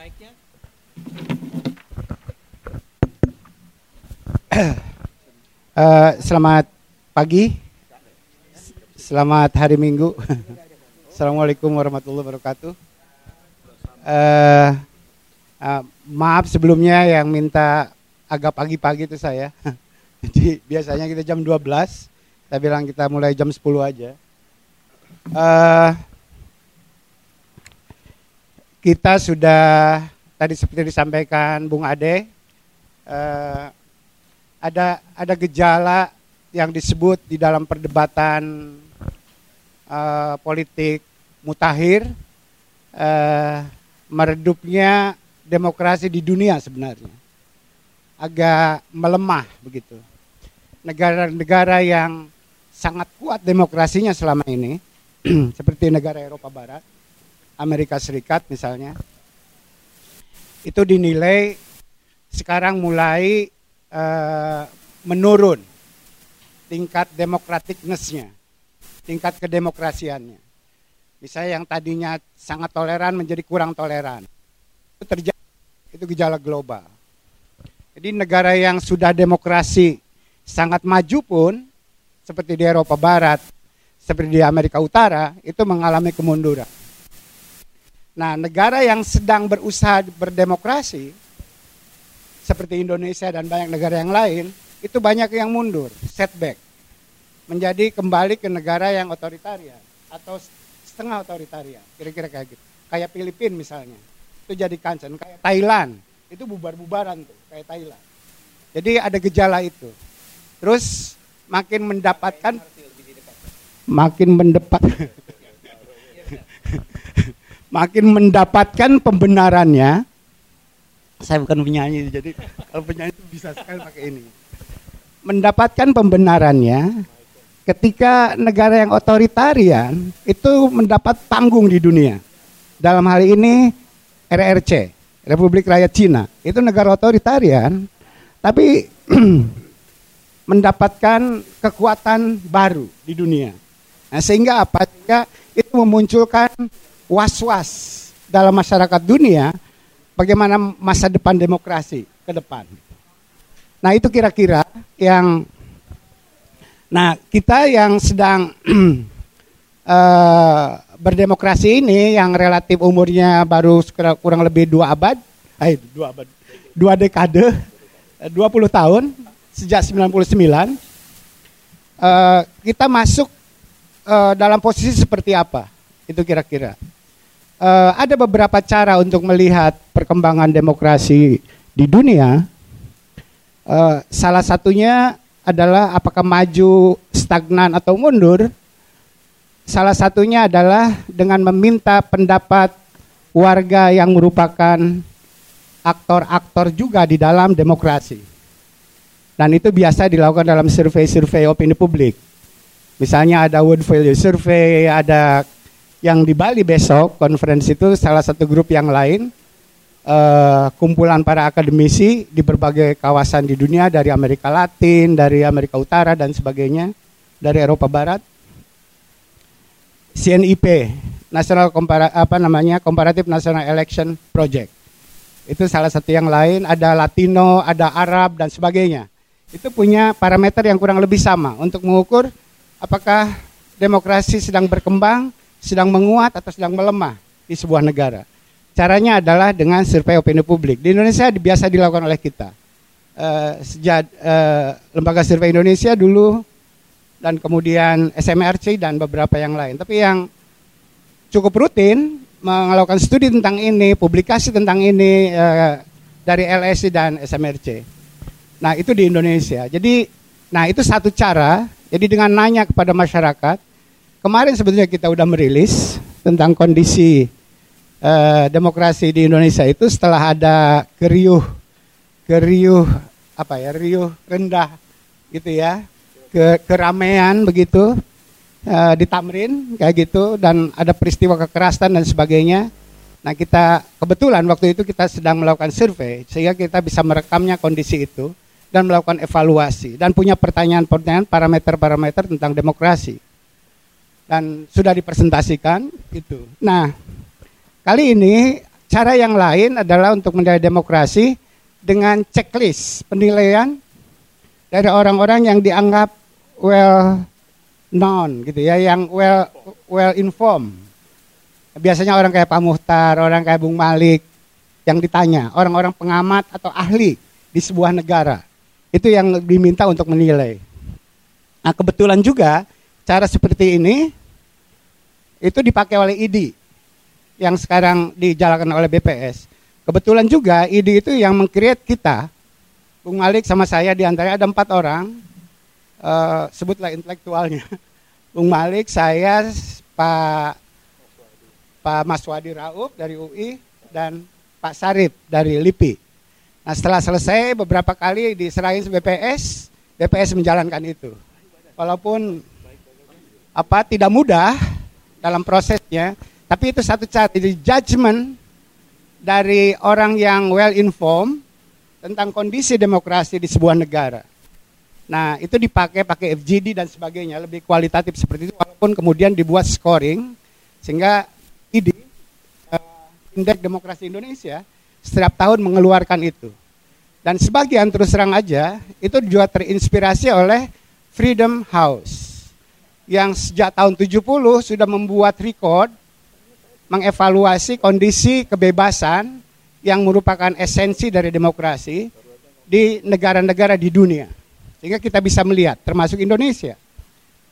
mic-nya. Uh, selamat pagi, selamat hari Minggu. Assalamualaikum warahmatullahi wabarakatuh. Uh, uh, maaf sebelumnya yang minta agak pagi-pagi itu saya. Jadi biasanya kita jam 12, saya bilang kita mulai jam 10 aja. Uh, kita sudah tadi seperti disampaikan Bung Ade, uh, ada ada gejala yang disebut di dalam perdebatan uh, politik mutakhir uh, meredupnya demokrasi di dunia sebenarnya. Agak melemah begitu. Negara-negara yang sangat kuat demokrasinya selama ini seperti negara Eropa Barat Amerika Serikat misalnya itu dinilai sekarang mulai uh, menurun tingkat demokratiknessnya, tingkat kedemokrasiannya. Misalnya yang tadinya sangat toleran menjadi kurang toleran. Itu terjadi, itu gejala global. Jadi negara yang sudah demokrasi sangat maju pun, seperti di Eropa Barat, seperti di Amerika Utara, itu mengalami kemunduran. Nah, negara yang sedang berusaha berdemokrasi, seperti Indonesia dan banyak negara yang lain, itu banyak yang mundur, setback. Menjadi kembali ke negara yang otoritarian atau setengah otoritarian, kira-kira kayak gitu. Kayak Filipina misalnya, itu jadi kansen. Kayak Thailand, itu bubar-bubaran tuh, kayak Thailand. Jadi ada gejala itu. Terus makin mendapatkan makin mendepat makin mendapatkan pembenarannya saya bukan penyanyi jadi kalau penyanyi itu bisa sekali pakai ini. Mendapatkan pembenarannya ketika negara yang otoritarian itu mendapat panggung di dunia. Dalam hal ini RRC Republik Rakyat Cina. Itu negara otoritarian tapi mendapatkan kekuatan baru di dunia. Nah, sehingga apa? Sehingga itu memunculkan was-was dalam masyarakat dunia bagaimana masa depan demokrasi ke depan. Nah itu kira-kira yang, nah kita yang sedang uh, berdemokrasi ini yang relatif umurnya baru kurang lebih dua abad, eh dua abad, dua dekade, 20 tahun sejak 99, uh, kita masuk uh, dalam posisi seperti apa? Itu kira-kira uh, ada beberapa cara untuk melihat perkembangan demokrasi di dunia. Uh, salah satunya adalah apakah maju, stagnan atau mundur. Salah satunya adalah dengan meminta pendapat warga yang merupakan aktor-aktor juga di dalam demokrasi. Dan itu biasa dilakukan dalam survei-survei opini publik. Misalnya ada Wood Value Survey, ada yang di Bali besok konferensi itu salah satu grup yang lain uh, kumpulan para akademisi di berbagai kawasan di dunia dari Amerika Latin, dari Amerika Utara dan sebagainya, dari Eropa Barat. CNIP, National Compara apa namanya Comparative National Election Project. Itu salah satu yang lain, ada Latino, ada Arab dan sebagainya. Itu punya parameter yang kurang lebih sama untuk mengukur apakah demokrasi sedang berkembang sedang menguat atau sedang melemah di sebuah negara. Caranya adalah dengan survei opini publik. Di Indonesia biasa dilakukan oleh kita. Uh, sejak uh, lembaga survei Indonesia dulu dan kemudian SMRC dan beberapa yang lain. Tapi yang cukup rutin melakukan studi tentang ini, publikasi tentang ini uh, dari LSI dan SMRC. Nah itu di Indonesia. Jadi, nah itu satu cara. Jadi dengan nanya kepada masyarakat, Kemarin sebetulnya kita udah merilis tentang kondisi uh, demokrasi di Indonesia itu setelah ada keriuh keriuh apa ya riuh rendah gitu ya ke keramaian begitu uh, di Tamrin kayak gitu dan ada peristiwa kekerasan dan sebagainya. Nah kita kebetulan waktu itu kita sedang melakukan survei sehingga kita bisa merekamnya kondisi itu dan melakukan evaluasi dan punya pertanyaan-pertanyaan parameter-parameter tentang demokrasi dan sudah dipresentasikan itu. Nah, kali ini cara yang lain adalah untuk menilai demokrasi dengan checklist penilaian dari orang-orang yang dianggap well known gitu ya, yang well well informed. Biasanya orang kayak Pak Muhtar, orang kayak Bung Malik yang ditanya, orang-orang pengamat atau ahli di sebuah negara. Itu yang diminta untuk menilai. Nah, kebetulan juga cara seperti ini itu dipakai oleh ID yang sekarang dijalankan oleh BPS. Kebetulan juga ID itu yang mengcreate kita Bung Malik sama saya di antara ada empat orang, uh, sebutlah intelektualnya. Bung Malik, saya, Pak Pak Maswadi Rauf dari UI dan Pak Sarip dari LIPI. Nah setelah selesai beberapa kali diserahin BPS, BPS menjalankan itu. Walaupun apa tidak mudah dalam prosesnya, tapi itu satu cara. Jadi judgment dari orang yang well informed tentang kondisi demokrasi di sebuah negara. Nah, itu dipakai pakai FGD dan sebagainya, lebih kualitatif seperti itu walaupun kemudian dibuat scoring sehingga ID uh, Indeks Demokrasi Indonesia setiap tahun mengeluarkan itu. Dan sebagian terus terang aja itu juga terinspirasi oleh Freedom House yang sejak tahun 70 sudah membuat record mengevaluasi kondisi kebebasan yang merupakan esensi dari demokrasi di negara-negara di dunia. Sehingga kita bisa melihat, termasuk Indonesia.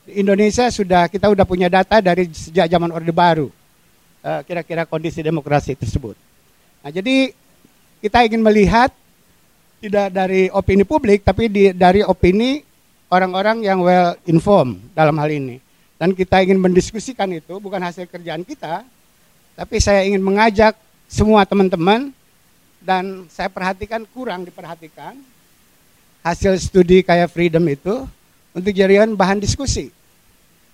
Di Indonesia sudah kita sudah punya data dari sejak zaman Orde Baru, eh, kira-kira kondisi demokrasi tersebut. Nah, jadi kita ingin melihat tidak dari opini publik, tapi di, dari opini orang-orang yang well informed dalam hal ini. Dan kita ingin mendiskusikan itu, bukan hasil kerjaan kita, tapi saya ingin mengajak semua teman-teman dan saya perhatikan kurang diperhatikan hasil studi kayak freedom itu untuk jadikan bahan diskusi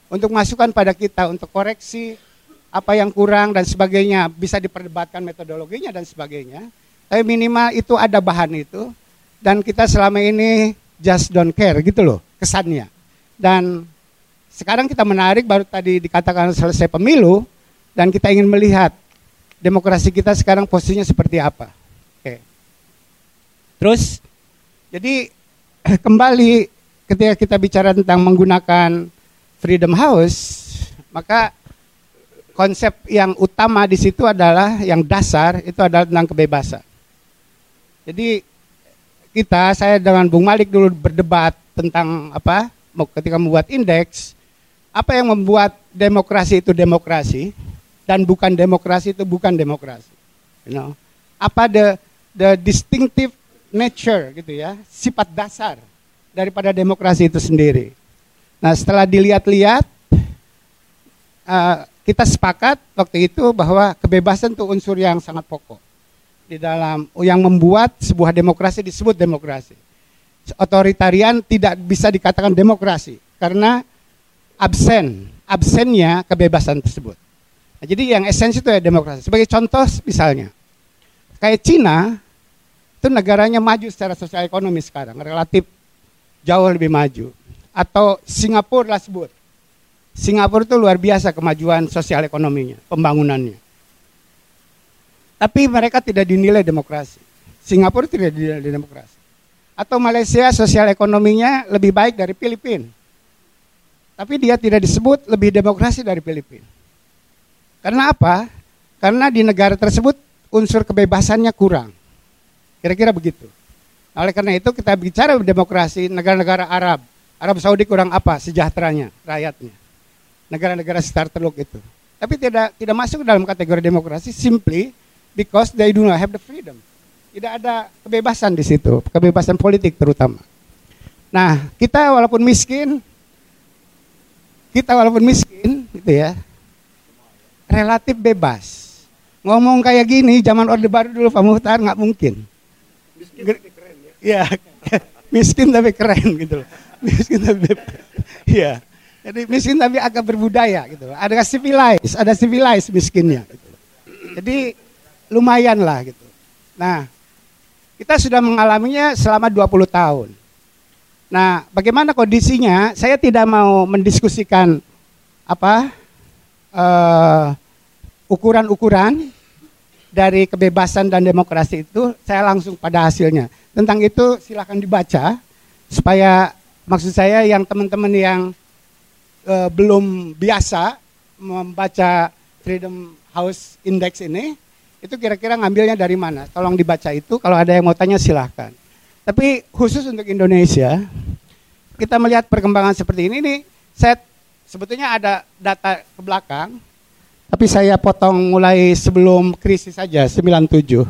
untuk masukan pada kita untuk koreksi apa yang kurang dan sebagainya bisa diperdebatkan metodologinya dan sebagainya tapi minimal itu ada bahan itu dan kita selama ini just don't care gitu loh kesannya dan sekarang kita menarik baru tadi dikatakan selesai pemilu dan kita ingin melihat demokrasi kita sekarang posisinya seperti apa Oke. Terus jadi kembali ketika kita bicara tentang menggunakan Freedom House, maka konsep yang utama di situ adalah yang dasar itu adalah tentang kebebasan. Jadi kita saya dengan Bung Malik dulu berdebat tentang apa ketika membuat indeks apa yang membuat demokrasi itu demokrasi dan bukan demokrasi itu bukan demokrasi. You know, apa the the distinctive nature gitu ya, sifat dasar daripada demokrasi itu sendiri. Nah setelah dilihat-lihat, uh, kita sepakat waktu itu bahwa kebebasan itu unsur yang sangat pokok di dalam yang membuat sebuah demokrasi disebut demokrasi. Otoritarian tidak bisa dikatakan demokrasi karena absen, absennya kebebasan tersebut. Nah, jadi yang esensi itu ya demokrasi. Sebagai contoh misalnya, kayak Cina itu negaranya maju secara sosial ekonomi sekarang, relatif jauh lebih maju. Atau Singapura lah sebut. Singapura itu luar biasa kemajuan sosial ekonominya, pembangunannya. Tapi mereka tidak dinilai demokrasi. Singapura tidak dinilai demokrasi. Atau Malaysia sosial ekonominya lebih baik dari Filipina. Tapi dia tidak disebut lebih demokrasi dari Filipina. Karena apa? Karena di negara tersebut unsur kebebasannya kurang. Kira-kira begitu. Oleh karena itu kita bicara demokrasi negara-negara Arab. Arab Saudi kurang apa sejahteranya rakyatnya. Negara-negara sekitar Teluk itu. Tapi tidak tidak masuk dalam kategori demokrasi simply because they do not have the freedom. Tidak ada kebebasan di situ, kebebasan politik terutama. Nah, kita walaupun miskin, kita walaupun miskin, gitu ya, relatif bebas. Ngomong kayak gini, zaman Orde Baru dulu Pak Muhtar nggak mungkin. Miskin tapi keren ya. Iya, miskin tapi keren gitu loh. Miskin tapi iya. Jadi miskin tapi agak berbudaya gitu. Ada civilized, ada civilized miskinnya gitu. Jadi lumayan lah gitu. Nah, kita sudah mengalaminya selama 20 tahun. Nah, bagaimana kondisinya? Saya tidak mau mendiskusikan apa uh, ukuran-ukuran dari kebebasan dan demokrasi itu saya langsung pada hasilnya. Tentang itu silahkan dibaca supaya maksud saya yang teman-teman yang uh, belum biasa membaca Freedom House Index ini itu kira-kira ngambilnya dari mana? Tolong dibaca itu. Kalau ada yang mau tanya silahkan. Tapi khusus untuk Indonesia, kita melihat perkembangan seperti ini nih. Saya sebetulnya ada data ke belakang tapi saya potong mulai sebelum krisis saja, 97.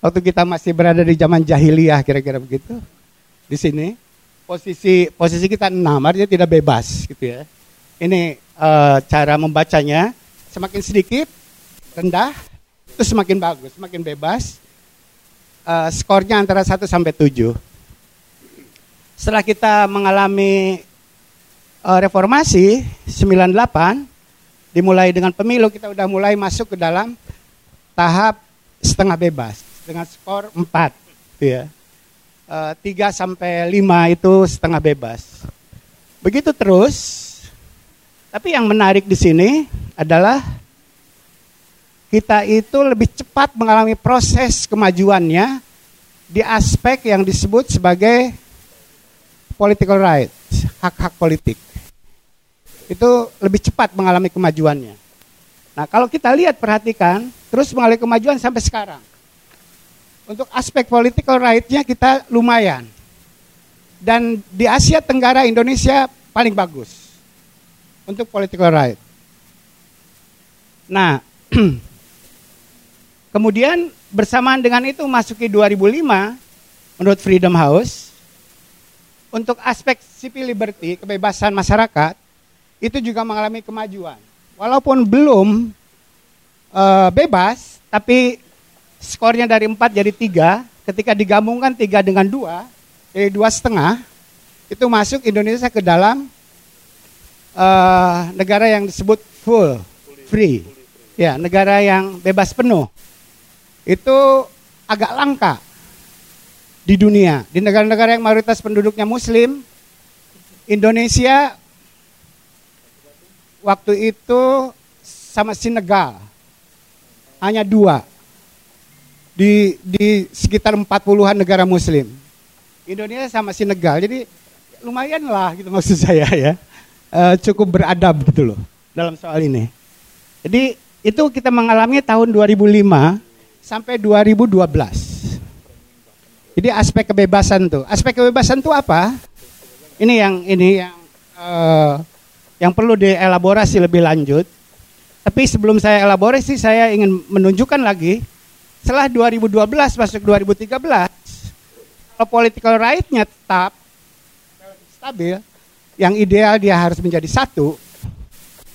Waktu kita masih berada di zaman jahiliyah kira-kira begitu. Di sini posisi posisi kita enam, artinya tidak bebas gitu ya. Ini uh, cara membacanya semakin sedikit rendah itu semakin bagus, semakin bebas. Uh, skornya antara 1 sampai 7. Setelah kita mengalami uh, reformasi 98 dimulai dengan pemilu kita udah mulai masuk ke dalam tahap setengah bebas dengan skor 4 ya. E, 3 sampai 5 itu setengah bebas. Begitu terus. Tapi yang menarik di sini adalah kita itu lebih cepat mengalami proses kemajuannya di aspek yang disebut sebagai political rights, hak-hak politik itu lebih cepat mengalami kemajuannya. Nah, kalau kita lihat perhatikan, terus mengalami kemajuan sampai sekarang. Untuk aspek political right-nya kita lumayan. Dan di Asia Tenggara Indonesia paling bagus untuk political right. Nah, kemudian bersamaan dengan itu masuki 2005 menurut Freedom House untuk aspek civil liberty, kebebasan masyarakat, itu juga mengalami kemajuan. Walaupun belum uh, bebas, tapi skornya dari 4 jadi 3, ketika digabungkan 3 dengan 2, jadi dua setengah, itu masuk Indonesia ke dalam uh, negara yang disebut full, free. Ya, negara yang bebas penuh. Itu agak langka di dunia. Di negara-negara yang mayoritas penduduknya muslim, Indonesia waktu itu sama Senegal. Hanya dua. Di, di sekitar 40-an negara muslim. Indonesia sama Senegal. Jadi lumayan lah gitu maksud saya ya. E, cukup beradab gitu loh dalam soal ini. Jadi itu kita mengalami tahun 2005 sampai 2012. Jadi aspek kebebasan tuh. Aspek kebebasan tuh apa? Ini yang ini yang uh, yang perlu dielaborasi lebih lanjut. Tapi sebelum saya elaborasi, saya ingin menunjukkan lagi, setelah 2012 masuk 2013, kalau political right-nya tetap stabil, yang ideal dia harus menjadi satu,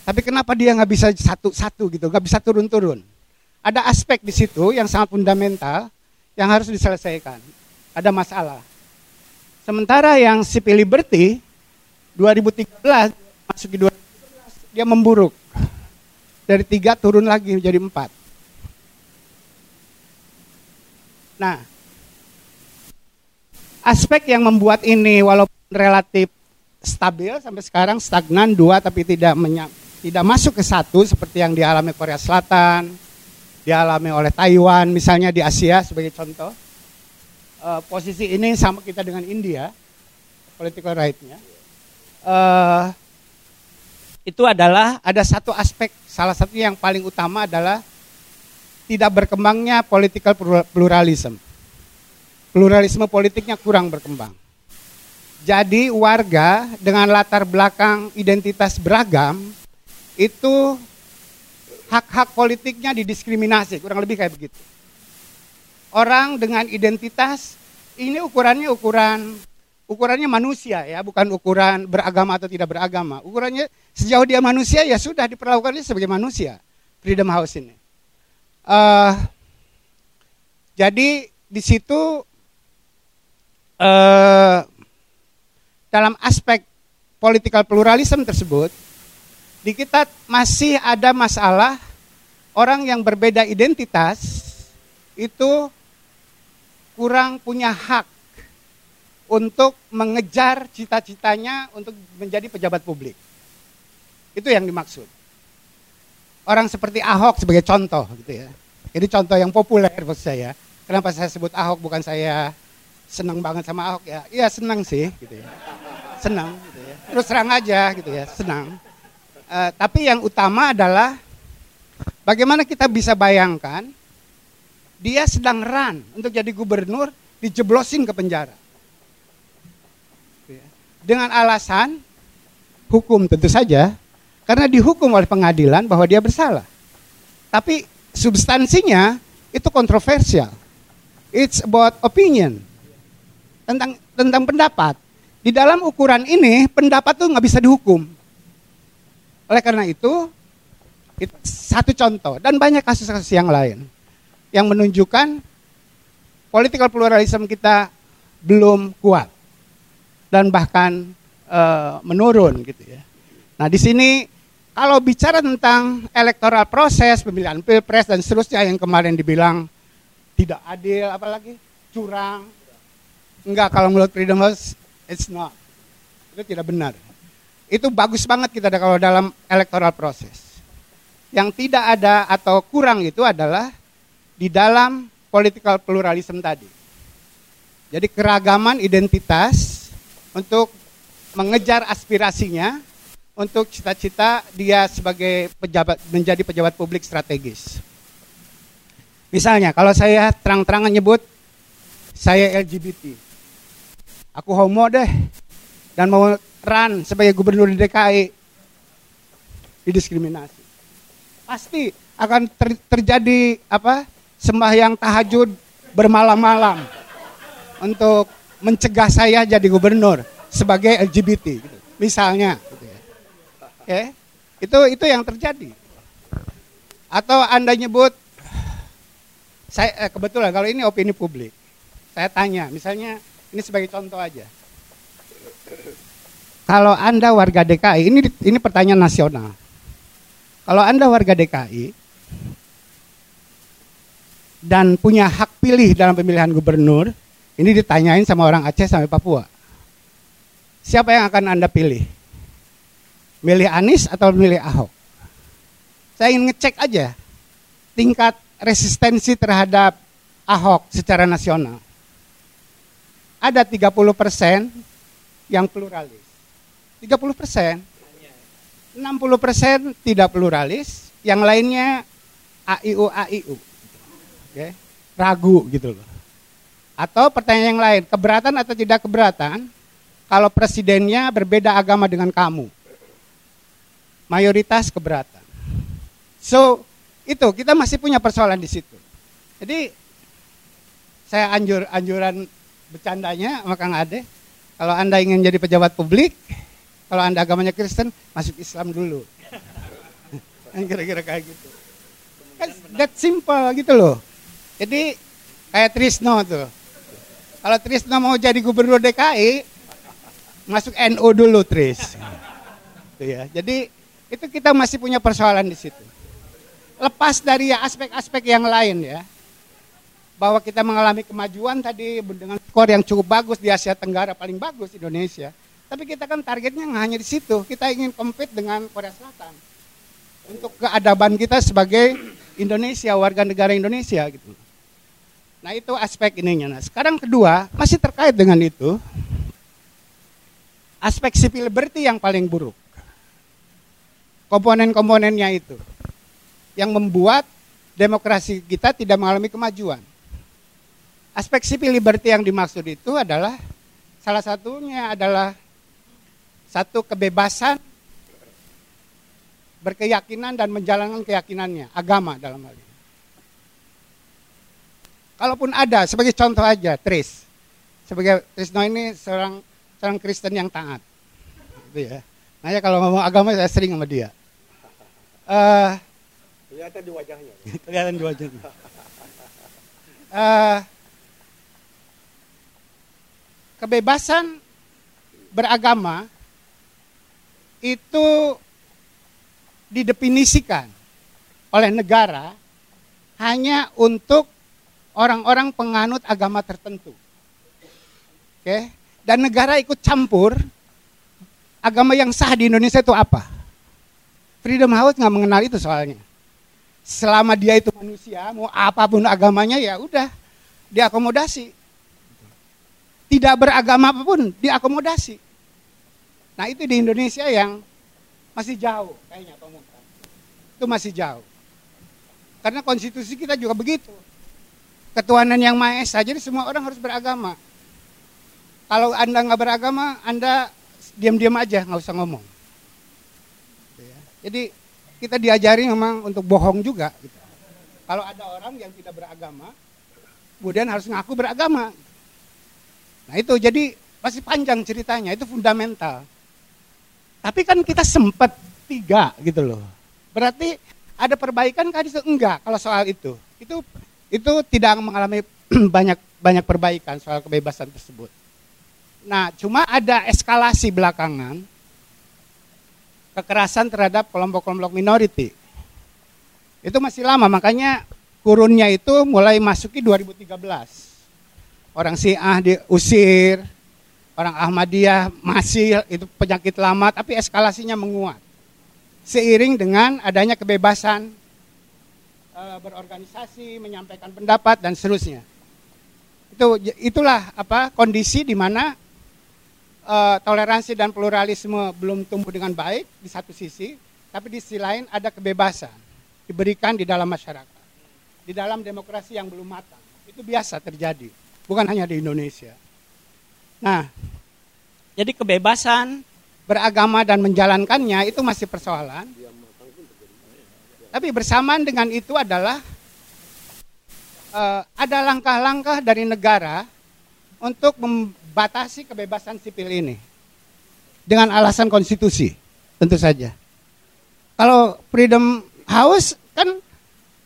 tapi kenapa dia nggak bisa satu-satu gitu, nggak bisa turun-turun? Ada aspek di situ yang sangat fundamental yang harus diselesaikan. Ada masalah. Sementara yang civil liberty 2013 masuk di 2011 dia memburuk. Dari tiga turun lagi menjadi empat. Nah, aspek yang membuat ini walaupun relatif stabil sampai sekarang stagnan dua tapi tidak tidak masuk ke satu seperti yang dialami Korea Selatan, dialami oleh Taiwan misalnya di Asia sebagai contoh. Uh, posisi ini sama kita dengan India, political right-nya. Uh, itu adalah ada satu aspek salah satu yang paling utama adalah tidak berkembangnya political pluralism. Pluralisme politiknya kurang berkembang. Jadi warga dengan latar belakang identitas beragam itu hak-hak politiknya didiskriminasi, kurang lebih kayak begitu. Orang dengan identitas ini ukurannya ukuran ukurannya manusia ya, bukan ukuran beragama atau tidak beragama. Ukurannya sejauh dia manusia ya sudah diperlakukannya sebagai manusia. Freedom House ini. Uh, jadi di situ uh, dalam aspek political pluralism tersebut di kita masih ada masalah orang yang berbeda identitas itu kurang punya hak untuk mengejar cita-citanya untuk menjadi pejabat publik. Itu yang dimaksud. Orang seperti Ahok sebagai contoh gitu ya. Ini contoh yang populer buat saya. Kenapa saya sebut Ahok bukan saya senang banget sama Ahok ya? Iya senang sih, gitu ya. Senang, gitu ya. Terus terang aja, gitu ya, senang. Uh, tapi yang utama adalah bagaimana kita bisa bayangkan dia sedang run untuk jadi gubernur dijeblosin ke penjara. Ya. Dengan alasan hukum tentu saja, karena dihukum oleh pengadilan bahwa dia bersalah. Tapi substansinya itu kontroversial. It's about opinion. Tentang tentang pendapat. Di dalam ukuran ini pendapat tuh nggak bisa dihukum. Oleh karena itu, itu satu contoh dan banyak kasus-kasus yang lain yang menunjukkan political pluralism kita belum kuat dan bahkan uh, menurun gitu ya. Nah di sini kalau bicara tentang electoral proses, pemilihan pilpres dan seterusnya yang kemarin dibilang tidak adil, apalagi curang, enggak kalau menurut Freedom House, it's not. Itu tidak benar. Itu bagus banget kita kalau dalam electoral proses. Yang tidak ada atau kurang itu adalah di dalam political pluralism tadi. Jadi keragaman identitas untuk mengejar aspirasinya untuk cita-cita dia sebagai pejabat menjadi pejabat publik strategis. Misalnya kalau saya terang-terangan nyebut saya LGBT. Aku homo deh dan mau run sebagai gubernur di DKI didiskriminasi. Pasti akan ter, terjadi apa? sembahyang tahajud bermalam-malam untuk mencegah saya jadi gubernur sebagai LGBT gitu. Misalnya Ya, itu itu yang terjadi. Atau Anda nyebut saya eh, kebetulan kalau ini opini publik. Saya tanya, misalnya ini sebagai contoh aja. Kalau Anda warga DKI, ini ini pertanyaan nasional. Kalau Anda warga DKI dan punya hak pilih dalam pemilihan gubernur, ini ditanyain sama orang Aceh sampai Papua. Siapa yang akan Anda pilih? milih Anies atau milih Ahok. Saya ingin ngecek aja tingkat resistensi terhadap Ahok secara nasional. Ada 30 persen yang pluralis. 30 persen. 60 persen tidak pluralis, yang lainnya AIU AIU. Oke. Ragu gitu loh. Atau pertanyaan yang lain, keberatan atau tidak keberatan kalau presidennya berbeda agama dengan kamu? mayoritas keberatan. So, itu kita masih punya persoalan di situ. Jadi saya anjur anjuran bercandanya sama Kang Ade, kalau Anda ingin jadi pejabat publik, kalau Anda agamanya Kristen, masuk Islam dulu. Kira-kira kayak gitu. Kan that simple gitu loh. Jadi kayak Trisno tuh. Kalau Trisno mau jadi gubernur DKI, masuk NU dulu Tris. Tuh ya. Jadi itu kita masih punya persoalan di situ. Lepas dari aspek-aspek yang lain ya, bahwa kita mengalami kemajuan tadi dengan skor yang cukup bagus di Asia Tenggara paling bagus Indonesia. Tapi kita kan targetnya nggak hanya di situ, kita ingin compete dengan Korea Selatan untuk keadaban kita sebagai Indonesia warga negara Indonesia gitu. Nah itu aspek ininya. Nah sekarang kedua masih terkait dengan itu aspek civil liberty yang paling buruk komponen-komponennya itu yang membuat demokrasi kita tidak mengalami kemajuan. Aspek civil liberty yang dimaksud itu adalah salah satunya adalah satu kebebasan berkeyakinan dan menjalankan keyakinannya, agama dalam hal ini. Kalaupun ada, sebagai contoh aja, Tris. Sebagai Trisno ini seorang seorang Kristen yang taat. Gitu ya. Makanya kalau ngomong agama saya sering sama dia. Uh, kelihatan di wajahnya. kelihatan di wajahnya. Uh, kebebasan beragama itu didefinisikan oleh negara hanya untuk orang-orang penganut agama tertentu. Oke, dan negara ikut campur agama yang sah di Indonesia itu apa? Freedom House nggak mengenal itu soalnya. selama dia itu manusia, mau apa pun agamanya ya udah diakomodasi. Tidak beragama apa pun diakomodasi. Nah itu di Indonesia yang masih jauh kayaknya pemuka. Itu masih jauh. Karena konstitusi kita juga begitu. Ketuhanan yang Maha Esa, jadi semua orang harus beragama. Kalau Anda nggak beragama, Anda diam-diam aja, nggak usah ngomong. Jadi kita diajari memang untuk bohong juga. Gitu. Kalau ada orang yang tidak beragama, kemudian harus ngaku beragama. Nah itu jadi masih panjang ceritanya, itu fundamental. Tapi kan kita sempat tiga gitu loh. Berarti ada perbaikan kan enggak kalau soal itu. Itu itu tidak mengalami banyak banyak perbaikan soal kebebasan tersebut. Nah, cuma ada eskalasi belakangan kekerasan terhadap kelompok-kelompok minority. Itu masih lama, makanya kurunnya itu mulai masuki 2013. Orang Syiah diusir, orang Ahmadiyah masih itu penyakit lama, tapi eskalasinya menguat. Seiring dengan adanya kebebasan e, berorganisasi, menyampaikan pendapat dan seterusnya. Itu itulah apa kondisi di mana uh, toleransi dan pluralisme belum tumbuh dengan baik di satu sisi, tapi di sisi lain ada kebebasan diberikan di dalam masyarakat, di dalam demokrasi yang belum matang. Itu biasa terjadi, bukan hanya di Indonesia. Nah, jadi kebebasan beragama dan menjalankannya itu masih persoalan. Tapi bersamaan dengan itu adalah uh, ada langkah-langkah dari negara untuk batasi kebebasan sipil ini dengan alasan konstitusi tentu saja. Kalau Freedom House kan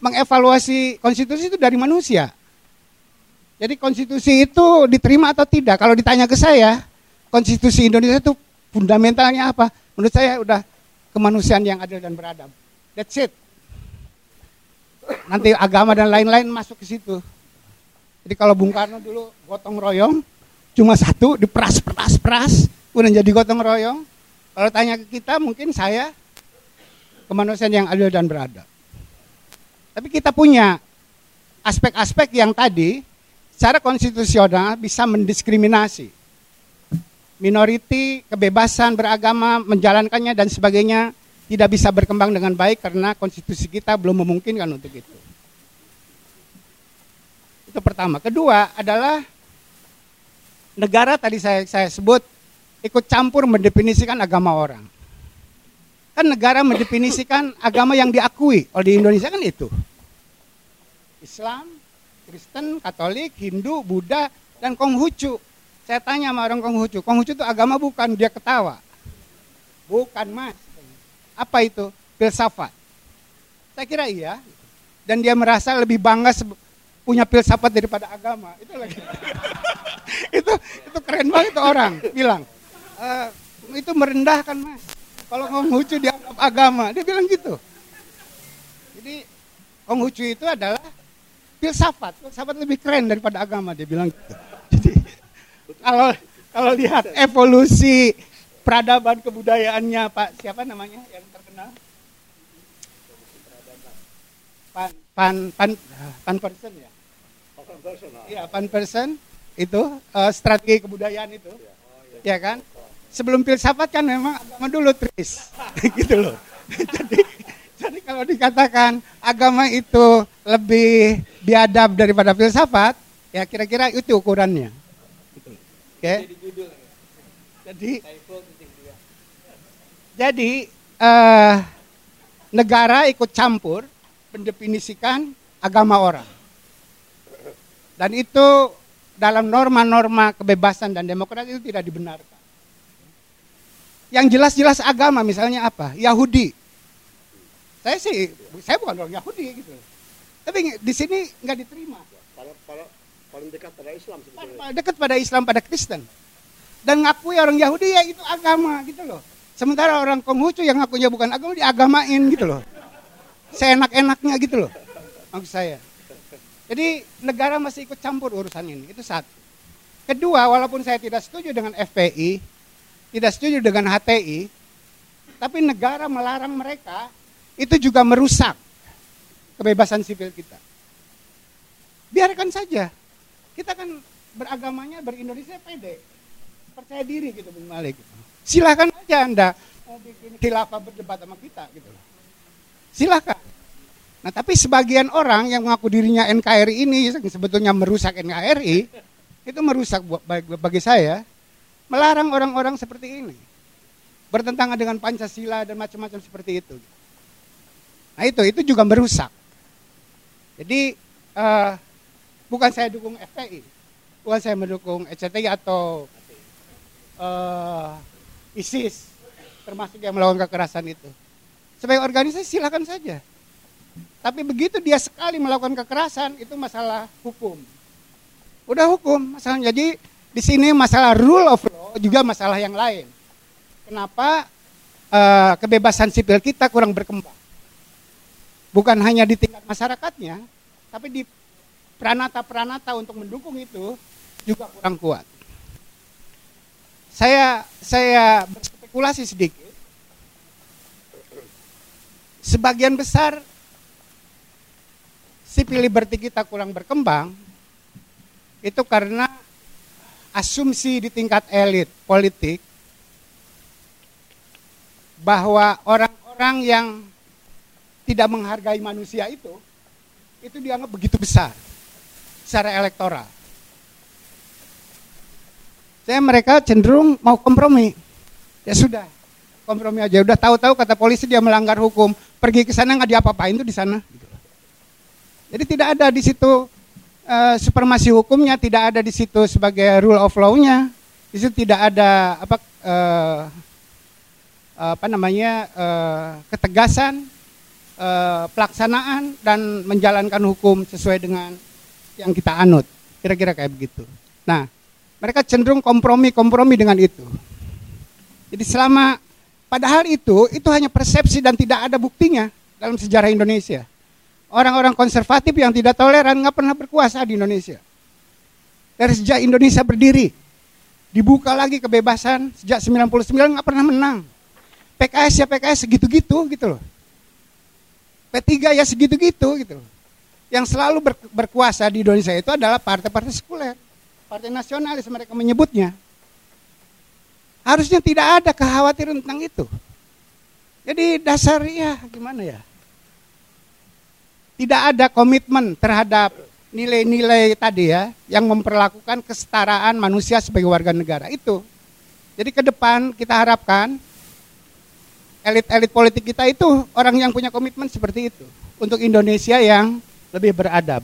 mengevaluasi konstitusi itu dari manusia. Jadi konstitusi itu diterima atau tidak? Kalau ditanya ke saya, konstitusi Indonesia itu fundamentalnya apa? Menurut saya udah kemanusiaan yang adil dan beradab. That's it. Nanti agama dan lain-lain masuk ke situ. Jadi kalau Bung Karno dulu gotong royong, cuma satu diperas peras peras kemudian jadi gotong royong kalau tanya ke kita mungkin saya kemanusiaan yang adil dan beradab tapi kita punya aspek-aspek yang tadi secara konstitusional bisa mendiskriminasi minoriti kebebasan beragama menjalankannya dan sebagainya tidak bisa berkembang dengan baik karena konstitusi kita belum memungkinkan untuk itu. Itu pertama. Kedua adalah negara tadi saya, saya sebut ikut campur mendefinisikan agama orang. Kan negara mendefinisikan agama yang diakui oleh di Indonesia kan itu. Islam, Kristen, Katolik, Hindu, Buddha, dan Konghucu. Saya tanya sama orang Konghucu, Konghucu itu agama bukan, dia ketawa. Bukan mas. Apa itu? Filsafat. Saya kira iya. Dan dia merasa lebih bangga punya filsafat daripada agama. Itu lagi. itu itu keren banget tuh orang bilang. E, itu merendahkan mas. Kalau Konghucu dianggap agama, dia bilang gitu. Jadi Konghucu itu adalah filsafat, filsafat lebih keren daripada agama dia bilang gitu. Jadi kalau kalau lihat evolusi peradaban kebudayaannya Pak siapa namanya yang terkenal? Pan Pan Pan Pan Person ya. Iya, pan person itu uh, strategi kebudayaan itu. Ya, oh, iya. ya kan? Sebelum filsafat kan memang agama dulu tris. gitu loh. jadi jadi kalau dikatakan agama itu lebih biadab daripada filsafat, ya kira-kira itu ukurannya. Gitu. Oke. Okay? Jadi jadi uh, negara ikut campur mendefinisikan agama orang. Dan itu dalam norma-norma kebebasan dan demokrasi itu tidak dibenarkan. Yang jelas-jelas agama misalnya apa? Yahudi. Saya sih, saya bukan orang Yahudi gitu. Tapi di sini nggak diterima. paling dekat pada Islam sebetulnya. Paling dekat pada Islam, pada Kristen. Dan ngakui orang Yahudi ya itu agama gitu loh. Sementara orang Konghucu yang ngakunya bukan agama diagamain gitu loh. Seenak-enaknya gitu loh. Maksud saya. Jadi negara masih ikut campur urusan ini, itu satu. Kedua, walaupun saya tidak setuju dengan FPI, tidak setuju dengan HTI, tapi negara melarang mereka itu juga merusak kebebasan sipil kita. Biarkan saja. Kita kan beragamanya berindonesia pede. Percaya diri gitu Bung Malik. Silahkan aja Anda mau bikin khilafah berdebat sama kita gitu. Silahkan. Nah tapi sebagian orang yang mengaku dirinya NKRI ini sebetulnya merusak NKRI itu merusak bagi saya melarang orang-orang seperti ini bertentangan dengan Pancasila dan macam-macam seperti itu. Nah itu itu juga merusak. Jadi uh, bukan saya dukung FPI, bukan saya mendukung ECTI atau uh, ISIS termasuk yang melakukan kekerasan itu. Sebagai organisasi silakan saja. Tapi begitu dia sekali melakukan kekerasan itu masalah hukum. Udah hukum masalah. Jadi di sini masalah rule of law juga masalah yang lain. Kenapa uh, kebebasan sipil kita kurang berkembang? Bukan hanya di tingkat masyarakatnya, tapi di peranata-peranata untuk mendukung itu juga kurang kuat. Saya saya berspekulasi sedikit. Sebagian besar sipil liberty kita kurang berkembang itu karena asumsi di tingkat elit politik bahwa orang-orang yang tidak menghargai manusia itu itu dianggap begitu besar secara elektoral. Saya mereka cenderung mau kompromi. Ya sudah, kompromi aja. Udah tahu-tahu kata polisi dia melanggar hukum, pergi ke sana nggak diapa-apain tuh di sana. Jadi tidak ada di situ uh, supremasi hukumnya, tidak ada di situ sebagai rule of law-nya. Di situ tidak ada apa uh, apa namanya uh, ketegasan uh, pelaksanaan dan menjalankan hukum sesuai dengan yang kita anut. Kira-kira kayak begitu. Nah, mereka cenderung kompromi-kompromi dengan itu. Jadi selama padahal itu itu hanya persepsi dan tidak ada buktinya dalam sejarah Indonesia orang-orang konservatif yang tidak toleran nggak pernah berkuasa di Indonesia. Dari sejak Indonesia berdiri, dibuka lagi kebebasan sejak 99 nggak pernah menang. PKS ya PKS segitu-gitu gitu loh. P3 ya segitu-gitu gitu. Yang selalu ber, berkuasa di Indonesia itu adalah partai-partai sekuler. Partai nasionalis mereka menyebutnya. Harusnya tidak ada kekhawatiran tentang itu. Jadi dasar ya gimana ya? tidak ada komitmen terhadap nilai-nilai tadi ya yang memperlakukan kesetaraan manusia sebagai warga negara itu. Jadi ke depan kita harapkan elit-elit politik kita itu orang yang punya komitmen seperti itu untuk Indonesia yang lebih beradab.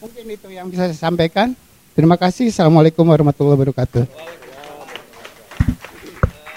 Mungkin itu yang bisa saya sampaikan. Terima kasih. Assalamualaikum warahmatullahi wabarakatuh.